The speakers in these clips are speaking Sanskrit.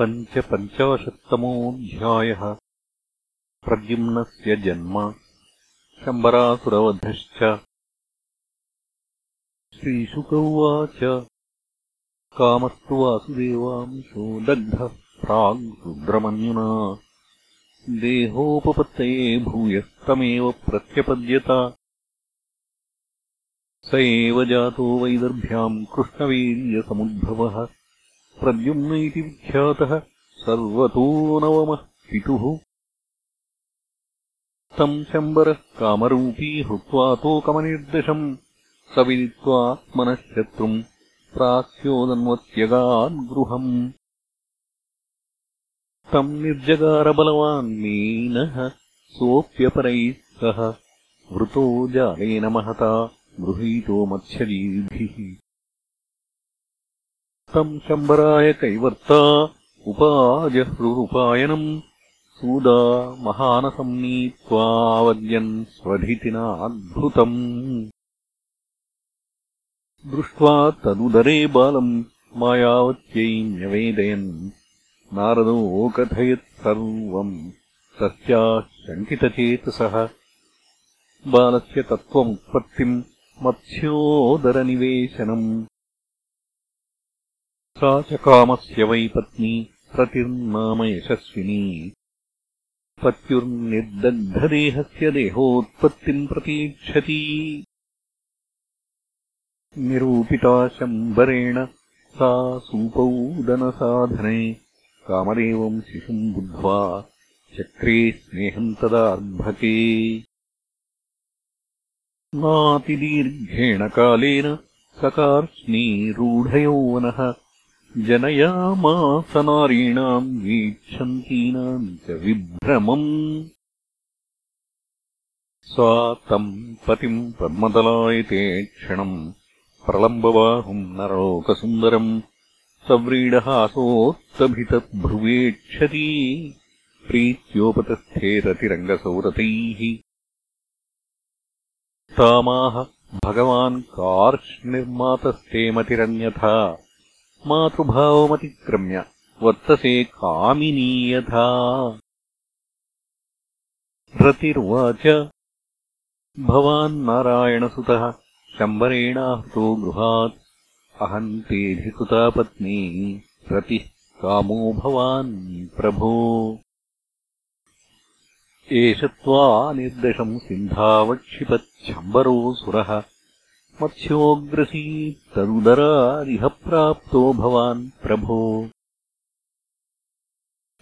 पञ्चपञ्चाशत्तमोऽध्यायः प्रद्युम्नस्य जन्म शम्बरासुरवधश्च। श्रीशुक उवाच कामस्तु वासुदेवांशो दग्धः प्राग्रुद्रमन्युना देहोपपत्तये भूयस्तमेव प्रत्यपद्यत। स एव जातो वैदर्भ्याम् कृष्णवीर्यसमुद्भवः प्रद्युम्न इति विख्यातः सर्वतो नवमः पितुः। तम् शम्बरः कामरूपी हृत्वा तोकमनिर्दशम्। स विदित्वात्मनः शत्रुम् प्रास्योदन्वत्यगाद्गृहम् तम् निर्जगारबलवान् मीनः सोऽप्यपरैः सह। वृतो जालेन महता गृहीतो मत्स्यजीविभिः तम् शम्बराय कैवर्ता उपाजह्रुरुपायनम् सूदा महानसम् नीत्वावद्यन् स्वधितिनाद्भुतम्। दृष्ट्वा तदुदरे बालम् मायावत्यै न्यवेदयन्। नारदोऽकथयत् सर्वम् तस्याः शङ्कितचेतसः बालस्य तत्त्वमुत्पत्तिम् मत्स्योदरनिवेशनम् सा च कामस्य वै पत्नी प्रतिर्नाम यशस्विनी। पत्युर्निर्दग्धदेहस्य देहोत्पत्तिम् प्रतीक्षति। निरूपिता शम्बरेण सा सूपौदनसाधने। कामदेवम् शिशुम् बुद्ध्वा चक्रे स्नेहम् तदार्भके नातिदीर्घेण कालेन सकार्ष्णीरूढयौवनः जनयामासनारीणाम् वीक्षन्तीनाम् च विभ्रमम्। सा तम् पतिम् पद्मतलायते क्षणम् प्रलम्बबाहुम् नरोकसुन्दरम् सव्रीडहासोत्तभितभ्रुवेक्षती प्रीत्योपतस्थेरतिरङ्गसौरतैः तामाह भगवान् कार्ष्निर्मातस्ते मतिरन्यथा मातृभावमतिक्रम्य वर्तसे कामिनीयथा रतिर्वाच भवान्नारायणसुतः शम्बरेणाहृतो गृहात्। अहम् तेऽधिकृता पत्नी रतिः कामो भवान् प्रभो। एष त्वा निर्दशम् सिन्धावक्षिपच्छम्बरोऽसुरः मत्स्योऽग्रसीत्तदुदरादिह प्राप्तो भवान् प्रभो।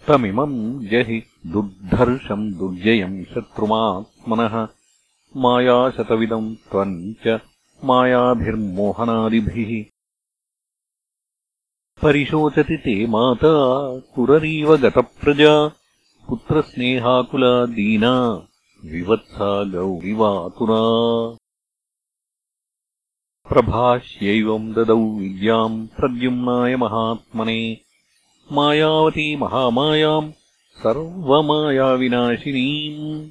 तमिमम् जहि दुर्धर्षम् दुर्जयम् शत्रुमात्मनः मायाशतविदम् त्वम् च मायाभिर्मोहनादिभिः। परिशोचति ते माता कुररीव गतप्रजा पुत्रस्नेहाकुला दीना विवत्सा गौरिवातुरा प्रभाष्यैवम् ददौ विद्याम् प्रद्युम्नाय महात्मने। मायावती महामायाम् सर्वमायाविनाशिनीम्।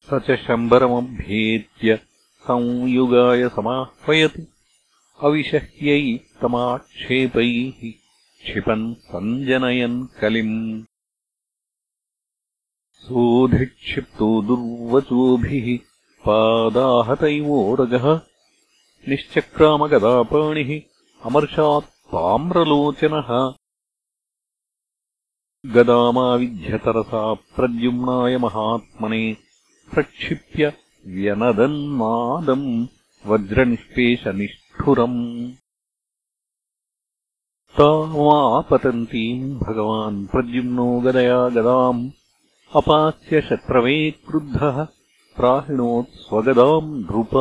स च शम्बरमभ्येत्य संयुगाय समाह्वयत्। अविशह्यै तमाक्षेपैः क्षिपन् सञ्जनयन् कलिम्। सोऽधिक्षिप्तो दुर्वचोभिः पादाहतैवोरगः निश्चक्रामगदापाणिः अमर्षात् ताम्रलोचनः। गदामाविध्यतरसा प्रद्युम्नाय महात्मने प्रक्षिप्य व्यनदन्नादम् वज्रनिष्पेषनिष्ठुरम्। तामापतन्तीम् भगवान् प्रद्युम्नो गदया गदाम्। अपास्य शत्रवे क्रुद्धः प्राहिणोत्स्वगदाम् नृप।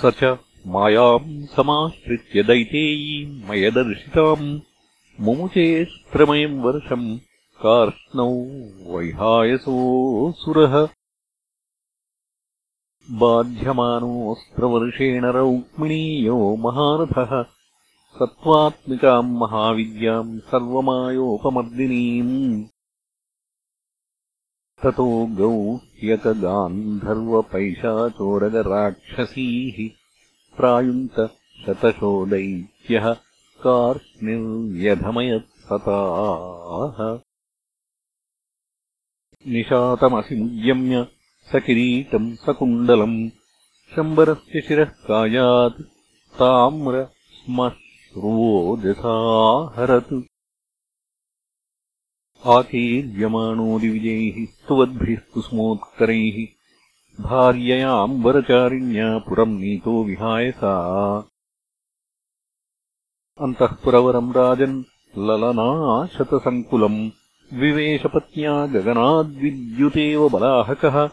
स च मायाम् समाश्रित्य दैतेयीम् मयदर्शिताम् मुमुचेऽस्त्रमयम् वर्षम् कार्ष्णौ वैहायसोऽसुरः बाध्यमानोऽस्त्रवर्षेण रौक्मिणीयो महारथः। सत्त्वात्मिकाम् महाविद्याम् सर्वमायोपमर्दिनीम् ततो गौ ह्यकगान्धर्वपैशाचोरगराक्षसीः प्रायुन्त शतशो दैत्यः कार्ष्णिर्व्यधमयत्सताः। निशातमसिमुद्यम्य स किरीटम् सकुण्डलम् शम्बरस्य शिरः कायात् ताम्र श्मश्रुवोजसाहरत् आकीर्यमाणोदिविजैः स्तुवद्भिः कुसुमोत्करैः भार्ययाम्बरचारिण्या पुरम् नीतो विहाय सा। अन्तःपुरवरम् राजन् ललनाशतसङ्कुलम् विवेशपत्न्या गगनाद्विद्युतेव बलाहकः।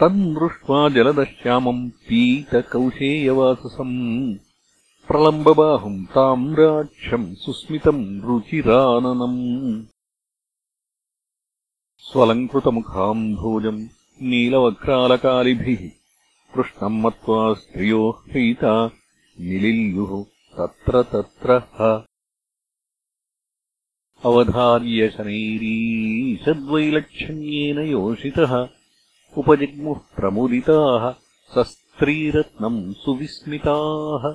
तम् दृष्ट्वा जलदश्यामम् पीतकौशेयवाससम् प्रलम्बबाहुम् ताम्राक्षम् सुस्मितम् रुचिराननम्। स्वलङ्कृतमुखाम् भोजम् नीलवक्रालकालिभिः कृष्णम् मत्वा स्त्रियो ह्रीता निलिल्युः तत्र तत्र अवधार्यशनैरीषद्वैलक्षण्येन योषितः उपजिग्मुः प्रमुदिताः सस्त्रीरत्नम् सुविस्मिताः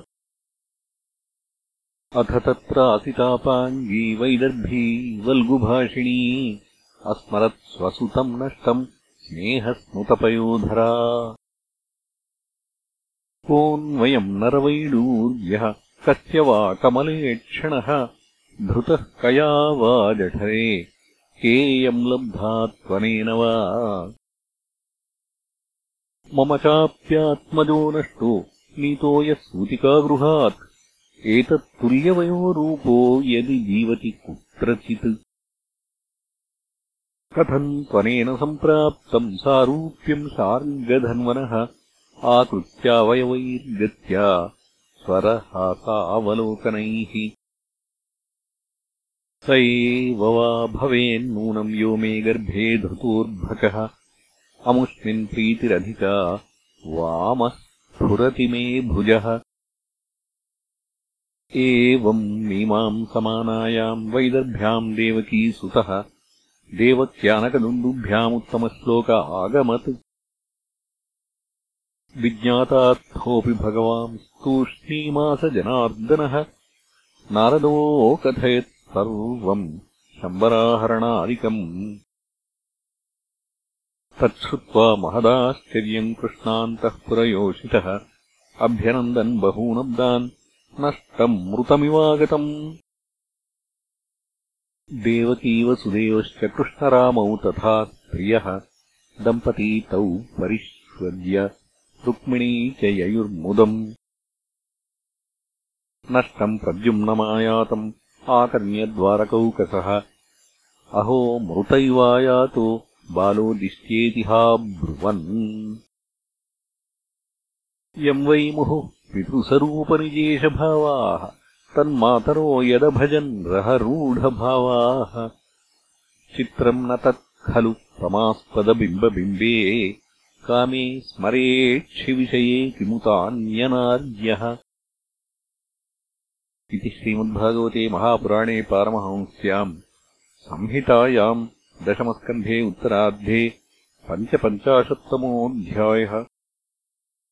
अथ तत्रासितापाङ्गी वैदर्भी वल्गुभाषिणी अस्मरत् स्वसुतम् नष्टम् स्नेहस्नुतपयोधरा। कोऽन्वयम् नरवैडूर्यः कस्य वा कमलेक्षणः धृतः कया वा जठरे केयम् लब्धा त्वनेन वा। मम चाप्यात्मजो नष्टो नीतो यः सूतिकागृहात् एतत्तुल्यवयोरूपो यदि जीवति कुत्रचित्। कथम् त्वनेन सम्प्राप्तम् सारूप्यम् शार्ङ्गधन्वनः आकृत्यावयवैर्गत्या स्वरहासावलोकनैः। स एव वा भवेन्नूनम् यो मे गर्भे धृतोर्भकः। अमुष्मिन् प्रीतिरधिका वामः स्फुरति मे भुजः एवम् मीमाम् समानायाम् वैदर्भ्याम् देवकी सुतः देवक्यानकदुन्दुभ्यामुत्तमश्लोक आगमत्। विज्ञातार्थोऽपि भगवान् स्तूष्णीमासजनार्दनः नारदोऽकथयत् सर्वम् शम्बराहरणादिकम्। तच्छ्रुत्वा महदाश्चर्यम् कृष्णान्तः पुरयोषितः अभ्यनन्दन् बहूनब्दान् नष्टम् मृतमिवागतम् देवकीव सुदेवश्च कृष्णरामौ तथा स्त्रियः दम्पती तौ परिष्वद्य रुक्मिणी च ययुर्मुदम्। नष्टम् प्रद्युम्नमायातम् आकर्ण्यद्वारकौकसः। अहो मृत इवायातो बालो दिष्ट्येतिहाब्रुवन् यम् वै मुहुः पितृसरूपनिजेशभावाः तन्मातरो यदभजन् रहरूढभावाः चित्रम् न तत् खलु समास्पदबिम्बबिम्बे कामे स्मरेक्षिविषये किमुतान्यनार्यः। इति श्रीमद्भागवते महापुराणे पारमहंस्याम् संहितायाम् दशमस्कन्धे उत्तरार्धे पञ्चपञ्चाशत्तमोऽध्यायः